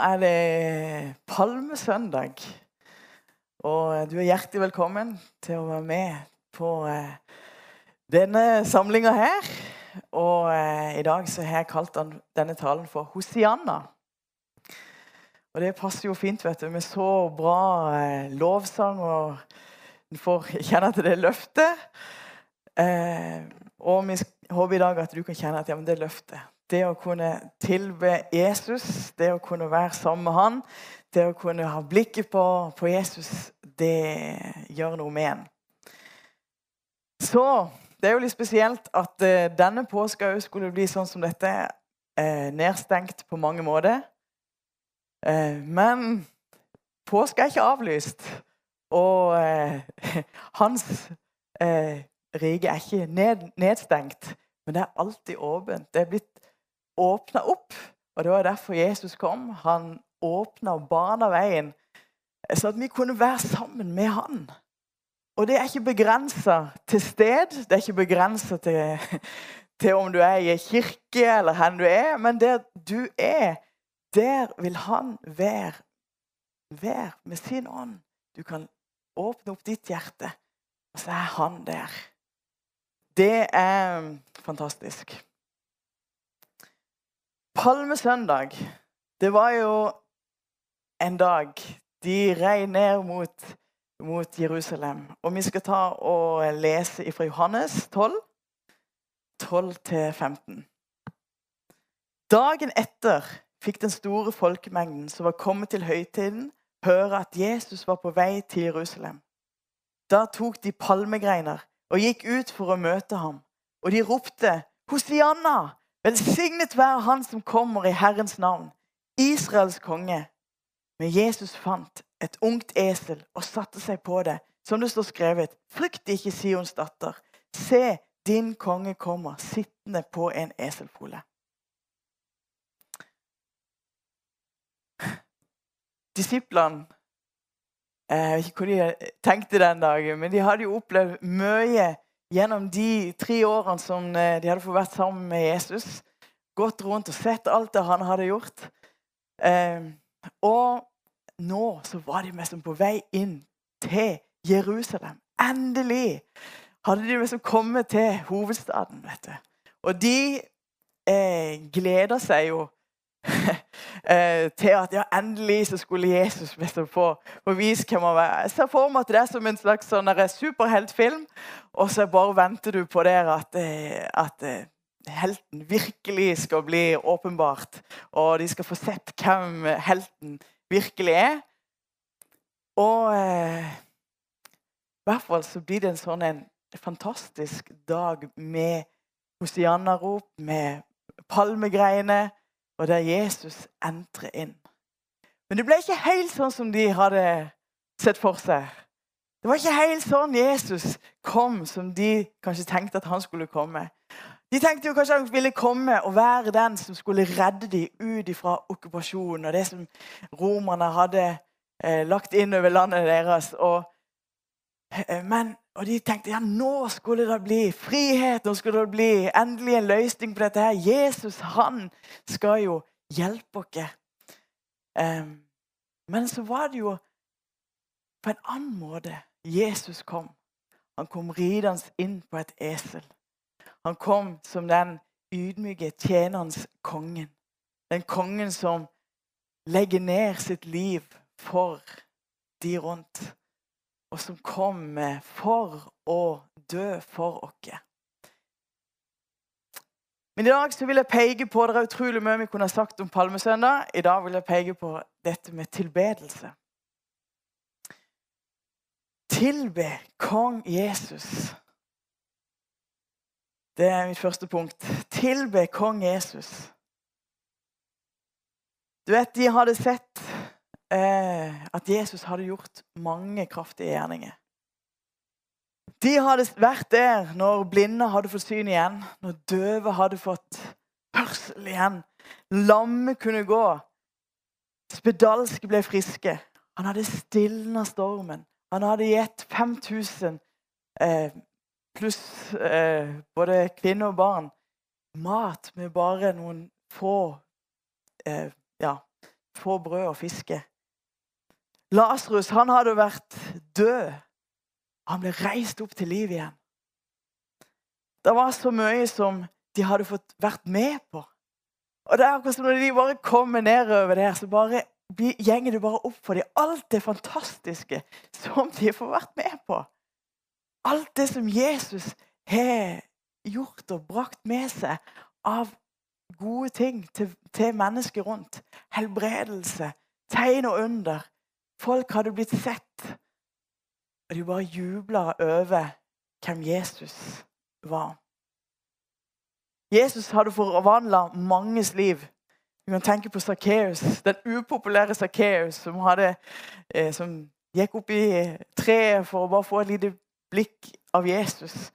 Er det palmesøndag. Og du er hjertelig velkommen til å være med på eh, denne samlinga her. Og eh, i dag så har jeg kalt denne talen for Hosianna. Og det passer jo fint vet du, med så bra eh, lovsang, og en får kjenne til det løftet. Eh, og vi håper i dag at du kan kjenne at ja, men det løftet det å kunne tilbe Jesus, det å kunne være sammen med han, det å kunne ha blikket på, på Jesus, det gjør noe med en. Så det er jo litt spesielt at uh, denne påska òg skulle bli sånn som dette. Uh, nedstengt på mange måter. Uh, men påska er ikke avlyst. Og hans rike er ikke ned, nedstengt, men det er alltid åpent. Det er blitt åpna opp. Og Det var derfor Jesus kom. Han åpna og bana veien, så at vi kunne være sammen med han. Og det er ikke begrensa til sted, det er ikke begrensa til, til, om du er i kirke eller hvor du er, men der du er, der vil han være, være med sin ånd. Du kan åpne opp ditt hjerte, og så er han der. Det er fantastisk. Palmesøndag, det var jo en dag de rei ned mot, mot, Jerusalem. Og vi skal ta og lese fra Johannes 12, 12-15. Dagen etter fikk den store folkemengden som var kommet til høytiden, høre at Jesus var på vei til Jerusalem. Da tok de palmegreiner og gikk ut for å møte ham. Og de ropte, 'Hosianna! Velsignet være Han som kommer i Herrens navn, Israels konge. Men Jesus fant et ungt esel og satte seg på det, som det står skrevet. Frykt ikke, Sions datter. Se, din konge kommer sittende på en eselfole. Disiplene Jeg vet ikke hva de tenkte den dagen, men de hadde jo opplevd mye gjennom de tre årene som eh, de hadde fått vært sammen med Jesus. Gått rundt og sett alt det han hadde gjort. Eh, og nå så var de liksom på vei inn til Jerusalem. Endelig hadde de liksom kommet til hovedstaden. vet du. Og de eh, gleder seg jo til at ja, endelig så skulle Jesus få, få vise hvem han var. Jeg ser for meg at det er som en slags sånn superheltfilm, og så bare venter du på der at, eh, at eh, helten virkelig skal bli åpenbart. Og de skal få sett hvem helten virkelig er. Og eh, i hvert fall så blir det en sånn en fantastisk dag med hosianna-rop, med palmegreiene og der Jesus entrer inn. Men det ble ikke helt sånn som de hadde sett for seg. Det var ikke helt sånn Jesus kom som de kanskje tenkte at han skulle komme. De tenkte jo kanskje han ville komme og være den som skulle redde dem ut fra okkupasjonen og det som romerne hadde eh, lagt inn over landet deres. Og, eh, men, og de tenkte ja, nå skulle det bli frihet, nå skulle det bli endelig en løsning på dette. her. Jesus han skal jo hjelpe oss. Um, men så var det jo på en annen måte Jesus kom. Han kom ridende inn på et esel. Han kom som den ydmyke tjenerens kongen. Den kongen som legger ned sitt liv for de rundt. Og som kom for å dø for oss. Men i dag så vil jeg peke på Det er utrolig mye vi kunne sagt om Palmesøndag. I dag vil jeg peke på dette med tilbedelse. Tilbe kong Jesus. Det er mitt første punkt. Tilbe kong Jesus. Du vet, De hadde sett at Jesus hadde gjort mange kraftige gjerninger. De hadde vært der når blinde hadde fått syn igjen, når døve hadde fått hørsel igjen, lamme kunne gå, spedalske ble friske. Han hadde stilna stormen. Han hadde gitt 5000 eh, pluss eh, både kvinner og barn mat med bare noen få eh, ja, få brød og fiske. Lasarus hadde vært død. Han ble reist opp til liv igjen. Det var så mye som de hadde fått vært med på. Og det er akkurat som når de bare kommer nedover der, så bare gjenger det bare opp for dem. Alt det fantastiske som de får vært med på. Alt det som Jesus har gjort og brakt med seg av gode ting til, til mennesker rundt. Helbredelse, tegn og under. Folk hadde blitt sett. Og de bare jubla over hvem Jesus var. Jesus hadde forvandla manges liv. Vi kan tenke på Sakkeus, den upopulære Sakkeus som, eh, som gikk opp i treet for å bare få et lite blikk av Jesus.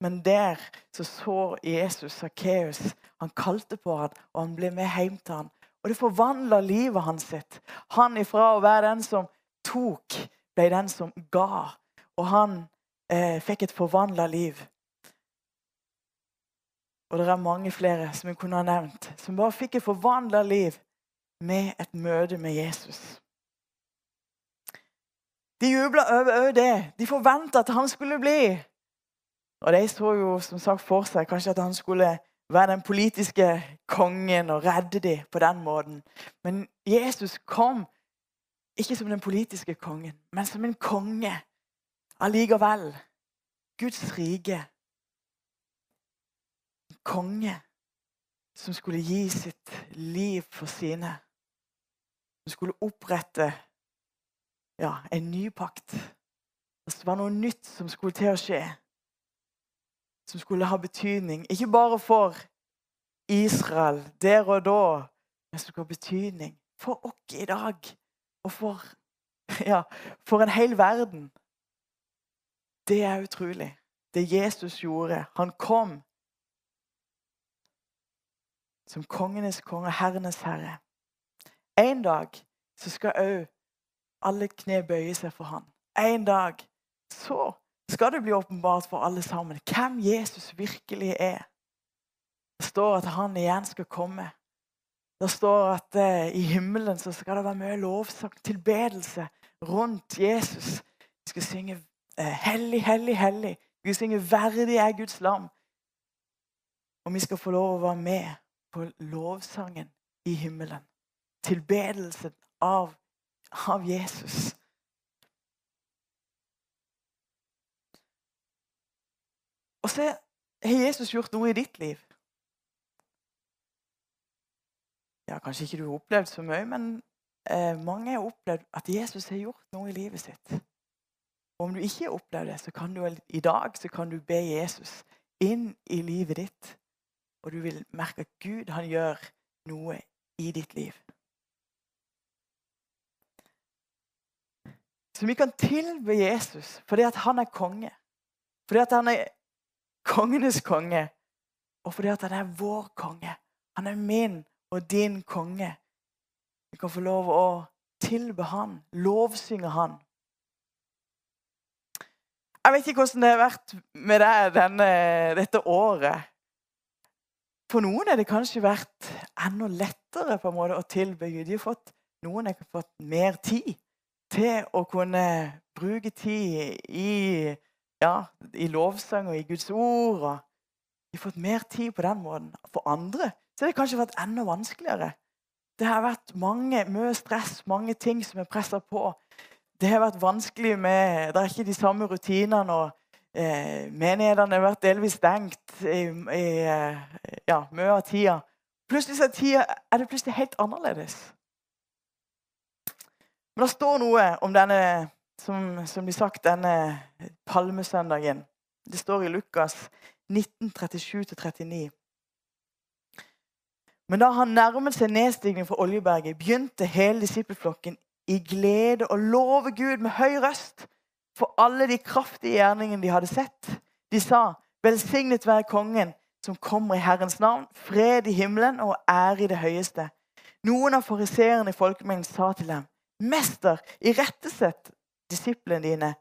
Men der så, så Jesus Sakkeus. Han kalte på han, og han ble med hjem til han. Og det forvandla livet hans. sitt. Han ifra å være den som tok, ble den som ga. Og han eh, fikk et forvandla liv. Og det er mange flere som jeg kunne ha nevnt, som bare fikk et forvandla liv med et møte med Jesus. De jubla over det. De forventa at han skulle bli. Og de så jo som sagt for seg kanskje at han skulle være den politiske kongen og redde dem på den måten. Men Jesus kom ikke som den politiske kongen, men som en konge allikevel. Guds rike. En konge som skulle gi sitt liv for sine. Som skulle opprette ja, en ny pakt. Det var noe nytt som skulle til å skje. Som skulle ha betydning, ikke bare for Israel der og da, men som skulle ha betydning for oss i dag. Og for, ja, for en hel verden. Det er utrolig. Det Jesus gjorde. Han kom som kongenes konge, herrenes herre. En dag så skal òg alle kne bøye seg for han. En dag så skal det bli åpenbart for alle sammen hvem Jesus virkelig er. Det står at han igjen skal komme. Det står at eh, i himmelen så skal det være mye lovsang, tilbedelse rundt Jesus. Vi skal synge eh, 'Hellig, hellig, hellig'. Vi skal synge 'Verdig er Guds lam'. Og vi skal få lov å være med på lovsangen i himmelen. Tilbedelsen av av Jesus. Og så har Jesus gjort noe i ditt liv. Ja, Kanskje ikke du har opplevd så mye, men eh, mange har opplevd at Jesus har gjort noe i livet sitt. Og Om du ikke har opplevd det, så kan du i dag så kan du be Jesus inn i livet ditt. Og du vil merke at Gud han gjør noe i ditt liv. Så vi kan tilbe Jesus fordi at han er konge. Fordi at han er kongenes konge. Og fordi at han er vår konge. Han er min og din konge. Vi kan få lov å tilbe han, lovsynge han. Jeg vet ikke hvordan det har vært med deg denne, dette året. For noen har det kanskje vært enda lettere på en måte å tilbe Gud. De har fått, noen har fått mer tid til å kunne bruke tid i, ja, i lovsang og i Guds ord. Og de har fått mer tid på den måten. For andre så har det kanskje vært enda vanskeligere. Det har vært mange, mye stress, mange ting som er pressa på. Det har vært vanskelig med Det er ikke de samme rutinene. eh, Menighetene har vært delvis stengt i, i ja, mye av tida. Plutselig er, tida, er det plutselig helt annerledes. Men det står noe om denne som, som blir sagt denne palmesøndagen. Det står i Lukas 1937-39. Men da han nærmet seg nedstigning fra Oljeberget, begynte hele disippelflokken i glede å love Gud med høy røst for alle de kraftige gjerningene de hadde sett. De sa, 'Velsignet være Kongen som kommer i Herrens navn, fred i himmelen og ære i det høyeste.' Noen av fariseerne i folkemengden sa til dem, 'Mester, irettesett disiplene dine.'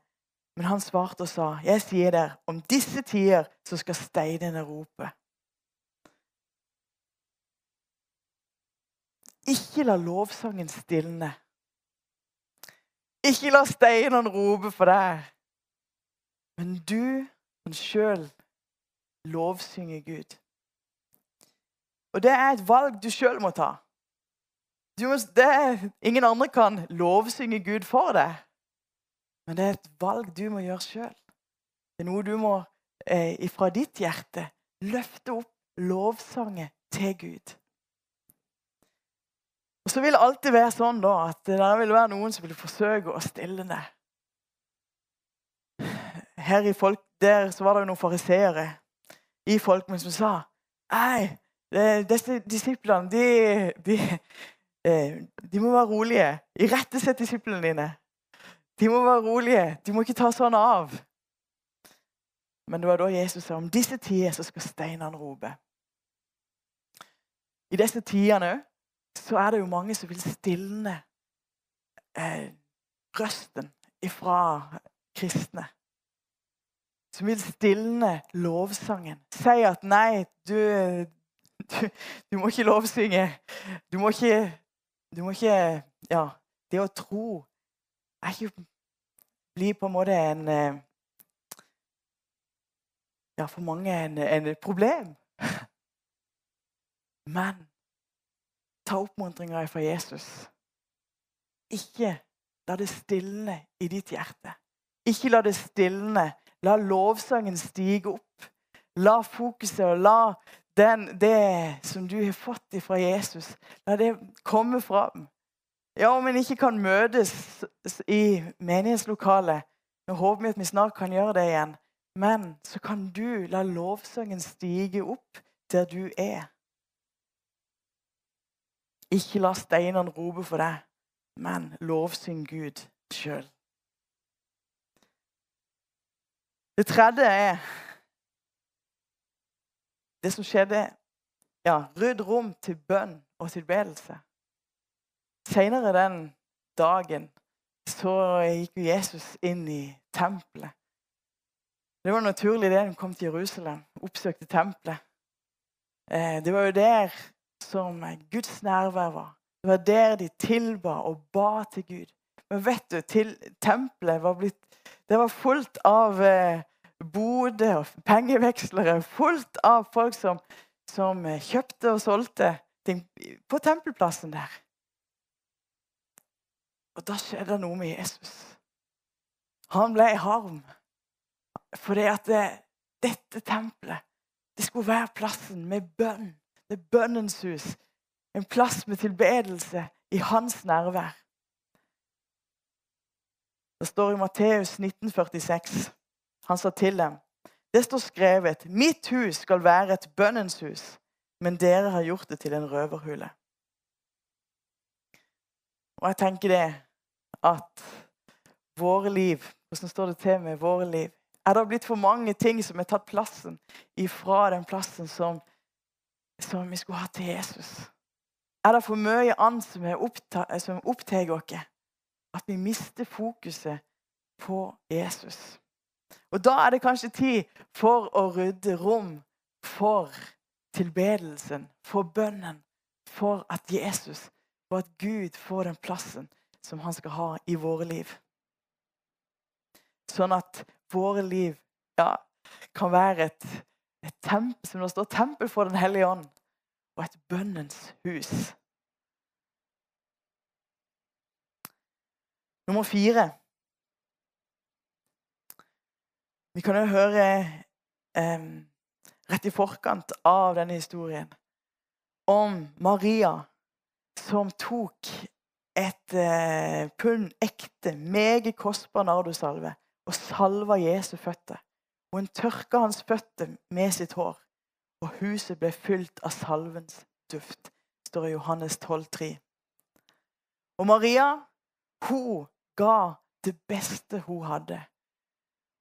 Men han svarte og sa, 'Jeg sier dere, om disse tider så skal steinene rope.' Ikke la lovsangen stilne. Ikke la steinene rope for deg. Men du kan sjøl lovsynge Gud. Og det er et valg du sjøl må ta. Må, det, ingen andre kan lovsynge Gud for deg. Men det er et valg du må gjøre sjøl. Det er noe du må eh, fra ditt hjerte løfte opp lovsangen til Gud. Og Så vil det alltid være sånn da, at det vil være noen som vil forsøke å stille ned. Her i folk, Der så var det jo noen fariseere i folkene som sa Nei, disse disiplene de, de, eh, de, må være rolige. Irettesett disiplene dine. De må være rolige. De må ikke ta sånn av. Men det var da Jesus sa om disse tider så skal steinene rope. I disse tidene så er det jo mange som vil stilne eh, røsten ifra kristne. Som vil stilne lovsangen. Si at nei, du, du, du må ikke lovsynge. Du må ikke Du må ikke Ja, det å tro er ikke blir på en måte en eh, Ja, for mange en, en problem. Men ta oppmuntringa fra Jesus. Ikke la det stilne i ditt hjerte. Ikke la det stilne. La lovsangen stige opp. La fokuset og la den, det som du har fått fra Jesus, la det komme fram. Ja, om en ikke kan møtes i menighetslokalet Nå håper vi at vi snart kan gjøre det igjen. Men så kan du la lovsangen stige opp der du er. Ikke la steinene rope for deg, men lovsyng Gud sjøl. Det tredje er det som skjedde ja, Rydd rom til bønn og tilbedelse. Senere den dagen så gikk Jesus inn i tempelet. Det var naturlig det han kom til Jerusalem, oppsøkte tempelet. Eh, det var jo der som Guds nærvær var. Det var der de tilba og ba til Gud. Men vet du, til tempelet var blitt Det var fullt av eh, boder og pengevekslere. Fullt av folk som, som eh, kjøpte og solgte ting på tempelplassen der. Og da skjedde det noe med Jesus. Han ble harm. Fordi at det, dette tempelet det skulle være plassen med bønn det er bønnens hus. En plass med tilbedelse i hans nærvær. Det står i Matteus 1946. Han sa til dem Det står skrevet Mitt hus skal være et bønnens hus, men dere har gjort det til en røverhule. Og jeg tenker det at våre liv Hvordan står det til med våre liv? Er det blitt for mange ting som har tatt plassen ifra den plassen som som vi skulle ha til Jesus? Er det for mye annet som, som opptar oss? At vi mister fokuset på Jesus. Og Da er det kanskje tid for å rydde rom for tilbedelsen, for bønnen, for at Jesus, for at Gud får den plassen som han skal ha i våre liv. Sånn at våre liv ja, kan være et et tempel, som det står tempel for Den hellige ånd, og et bønnens hus. Nummer fire. Vi kan jo høre eh, rett i forkant av denne historien om Maria som tok et eh, pund ekte, meget kostbar nardosalve og salva Jesu føtter. Og hun tørka hans føtter med sitt hår, og huset ble fylt av salvens duft, står i Johannes 12,3. Og Maria, hun ga det beste hun hadde.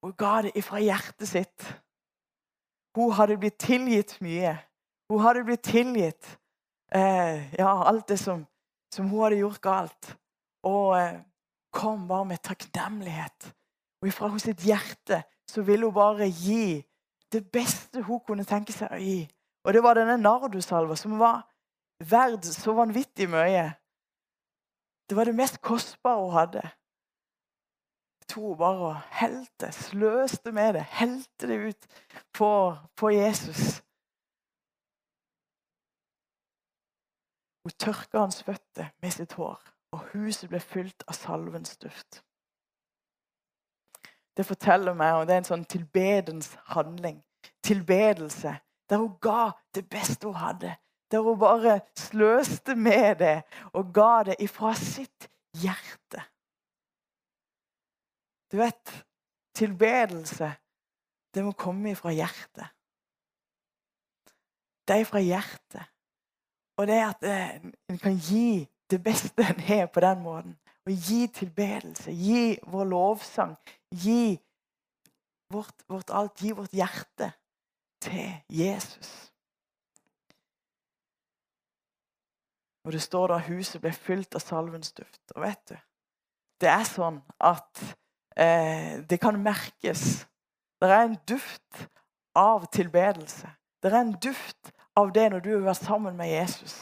Hun ga det ifra hjertet sitt. Hun hadde blitt tilgitt mye. Hun hadde blitt tilgitt eh, ja, alt det som, som, hun hadde gjort galt. Og eh, kom bare med takknemlighet. Og ifra sitt hjerte så ville hun bare gi det beste hun kunne tenke seg å gi. Og det var denne nardusalva som var verd så vanvittig mye. Det var det mest kostbare hun hadde. To bare og helte, sløste med det, helte det ut på, på Jesus. Hun tørka hans føtter med sitt hår, og huset ble fylt av salvens duft. Det forteller meg, og det er en sånn tilbedens handling. Tilbedelse. Der hun ga det beste hun hadde. Der hun bare sløste med det og ga det ifra sitt hjerte. Du vet, tilbedelse, det må komme ifra hjertet. Det er fra hjertet. Og det er at eh, en kan gi det beste en har på den måten. Og gi tilbedelse, gi vår lovsang, gi vårt, vårt alt, gi vårt hjerte til Jesus. Og det står da huset ble fylt av salvens duft. Og vet du, det er sånn at eh, det kan merkes. Det er en duft av tilbedelse. Det er en duft av det når du har vært sammen med Jesus.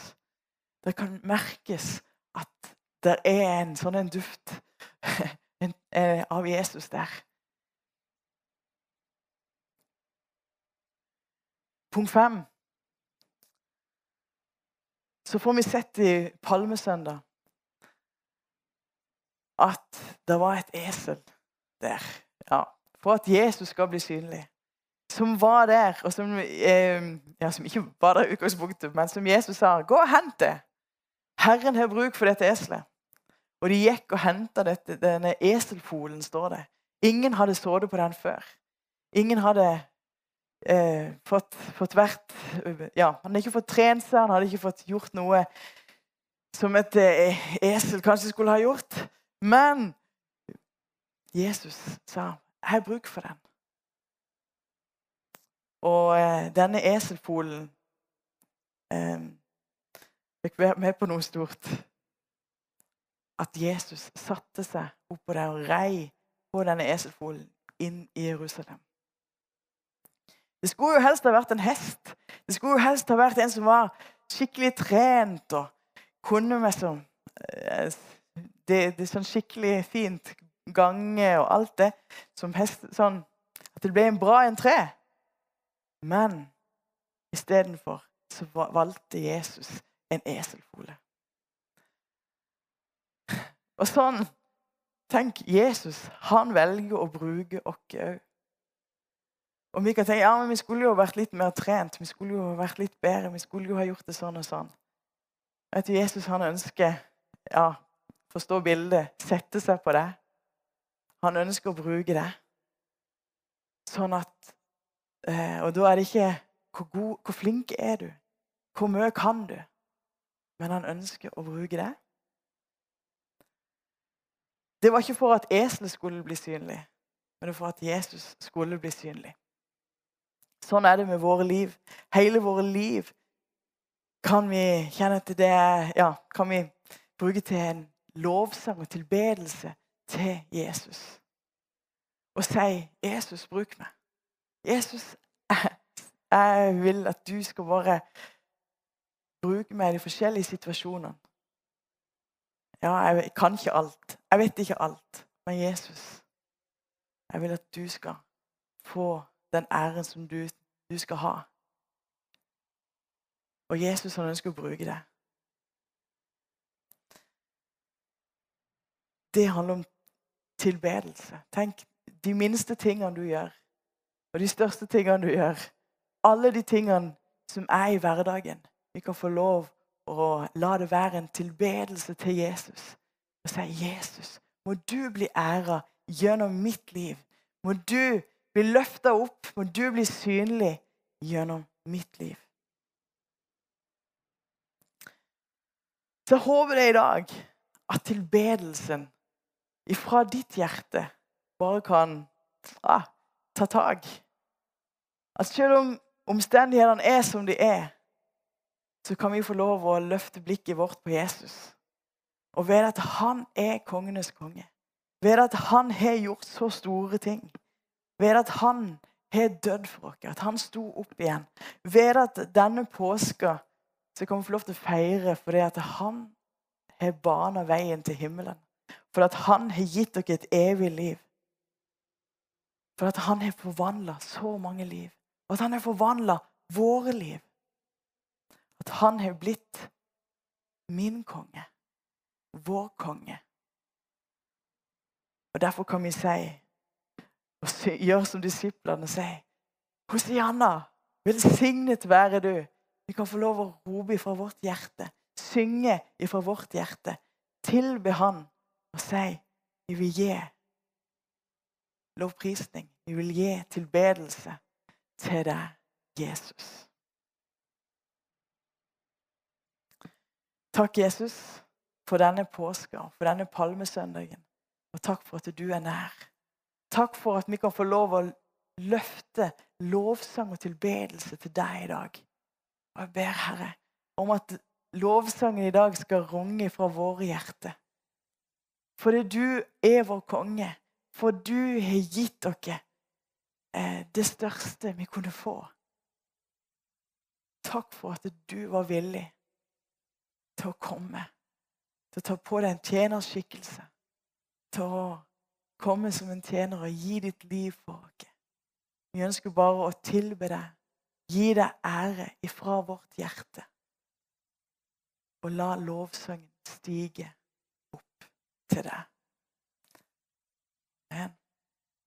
Det kan merkes at det er en sånn en duft eh, av Jesus der. Punkt fem så får vi sett i Palmesøndag at det var et esel der. Ja, for at Jesus skal bli synlig. Som var der, og som, eh, ja, som ikke var der i utgangspunktet, men som Jesus sa 'Gå og hent det'. Herren har bruk for dette eselet. Og de gikk og henta denne eselfolen, står det. Ingen hadde sittet på den før. Ingen hadde eh, fått, fått, vært ja, Han hadde ikke fått trent seg, han hadde ikke fått gjort noe som et eh, esel kanskje skulle ha gjort. Men Jesus sa 'Jeg har bruk for den'. Og eh, denne eselfolen eh, fikk være med på noe stort. At Jesus satte seg oppå der og rei på denne eselfolen inn i Jerusalem. Det skulle jo helst ha vært en hest. Det skulle jo helst ha vært en som var skikkelig trent og kunne sånn det, det er sånn skikkelig fint gange og alt det. Som hest, sånn At det ble en bra entré. Men istedenfor så valgte Jesus en eselfole. Og sånn Tenk, Jesus han velger å bruke oss òg. Og vi kan tenke ja, men vi skulle jo vært litt mer trent, vi skulle jo vært litt bedre, vi skulle jo ha gjort det sånn og sånn. Vet du, Jesus han ønsker ja, forstå bildet, sette seg på det. Han ønsker å bruke det. Sånn at Og da er det ikke hvor, god, hvor flink er du? Hvor mye kan du? Men han ønsker å bruke det. Det var ikke for at eselet skulle bli synlig, men for at Jesus skulle bli synlig. Sånn er det med våre liv. Hele våre liv kan vi kjenne til det Ja, kan vi bruke til en lovsang og tilbedelse til Jesus. Og si 'Jesus, bruk meg'. Jesus, jeg vil at du skal bare bruke meg i de forskjellige situasjonene. Ja, jeg kan ikke alt. Jeg vet ikke alt. Men Jesus, jeg vil at du skal få den æren som du, du skal ha. Og Jesus han ønsker å bruke deg. Det handler om tilbedelse. Tenk de minste tingene du gjør, og de største tingene du gjør. Alle de tingene som er i hverdagen. Vi kan få lov å la det være en tilbedelse til Jesus. Og si 'Jesus, må du bli æra gjennom mitt liv'. Må du bli løfta opp, må du bli synlig gjennom mitt liv. Så jeg håper det i dag at tilbedelsen ifra ditt hjerte bare kan ah, ta tak. At selv om omstendighetene er som de er, så kan vi få lov å løfte blikket vårt på Jesus. Og ved at han er kongenes konge. Ved at han har gjort så store ting ved at han har dødd for oss, at han sto opp igjen. Ved at denne påska så kan vi få lov til å feire fordi at han har bana veien til himmelen. For at han har gitt dere et evig liv. For at han har forvandla så mange liv. Og at han har forvandla våre liv. At han har blitt min konge. Vår konge. Og Derfor kan vi si, og gjøre som disiplene sier, Hosianna, velsignet være du. Vi kan få lov å rope fra vårt hjerte, synge fra vårt hjerte, tilbe Han og si vi vil gi lovprisning. Vi vil gi tilbedelse til deg, Jesus. Takk, Jesus, for denne påska, for denne palmesøndagen. Og takk for at du er nær. Takk for at vi kan få lov å løfte lovsang og tilbedelse til deg i dag. Og jeg ber, Herre, om at lovsangen i dag skal runge fra våre hjerter. Fordi du er vår konge. For du har gitt eh, det største vi kunne få. Takk for at du var villig til å komme. Til å ta på deg en tjenerskikkelse. Til å komme som en tjener og gi ditt liv for oss. Vi ønsker bare å tilbe deg, gi deg ære ifra vårt hjerte. Og la lovsangen stige opp til deg. Amen.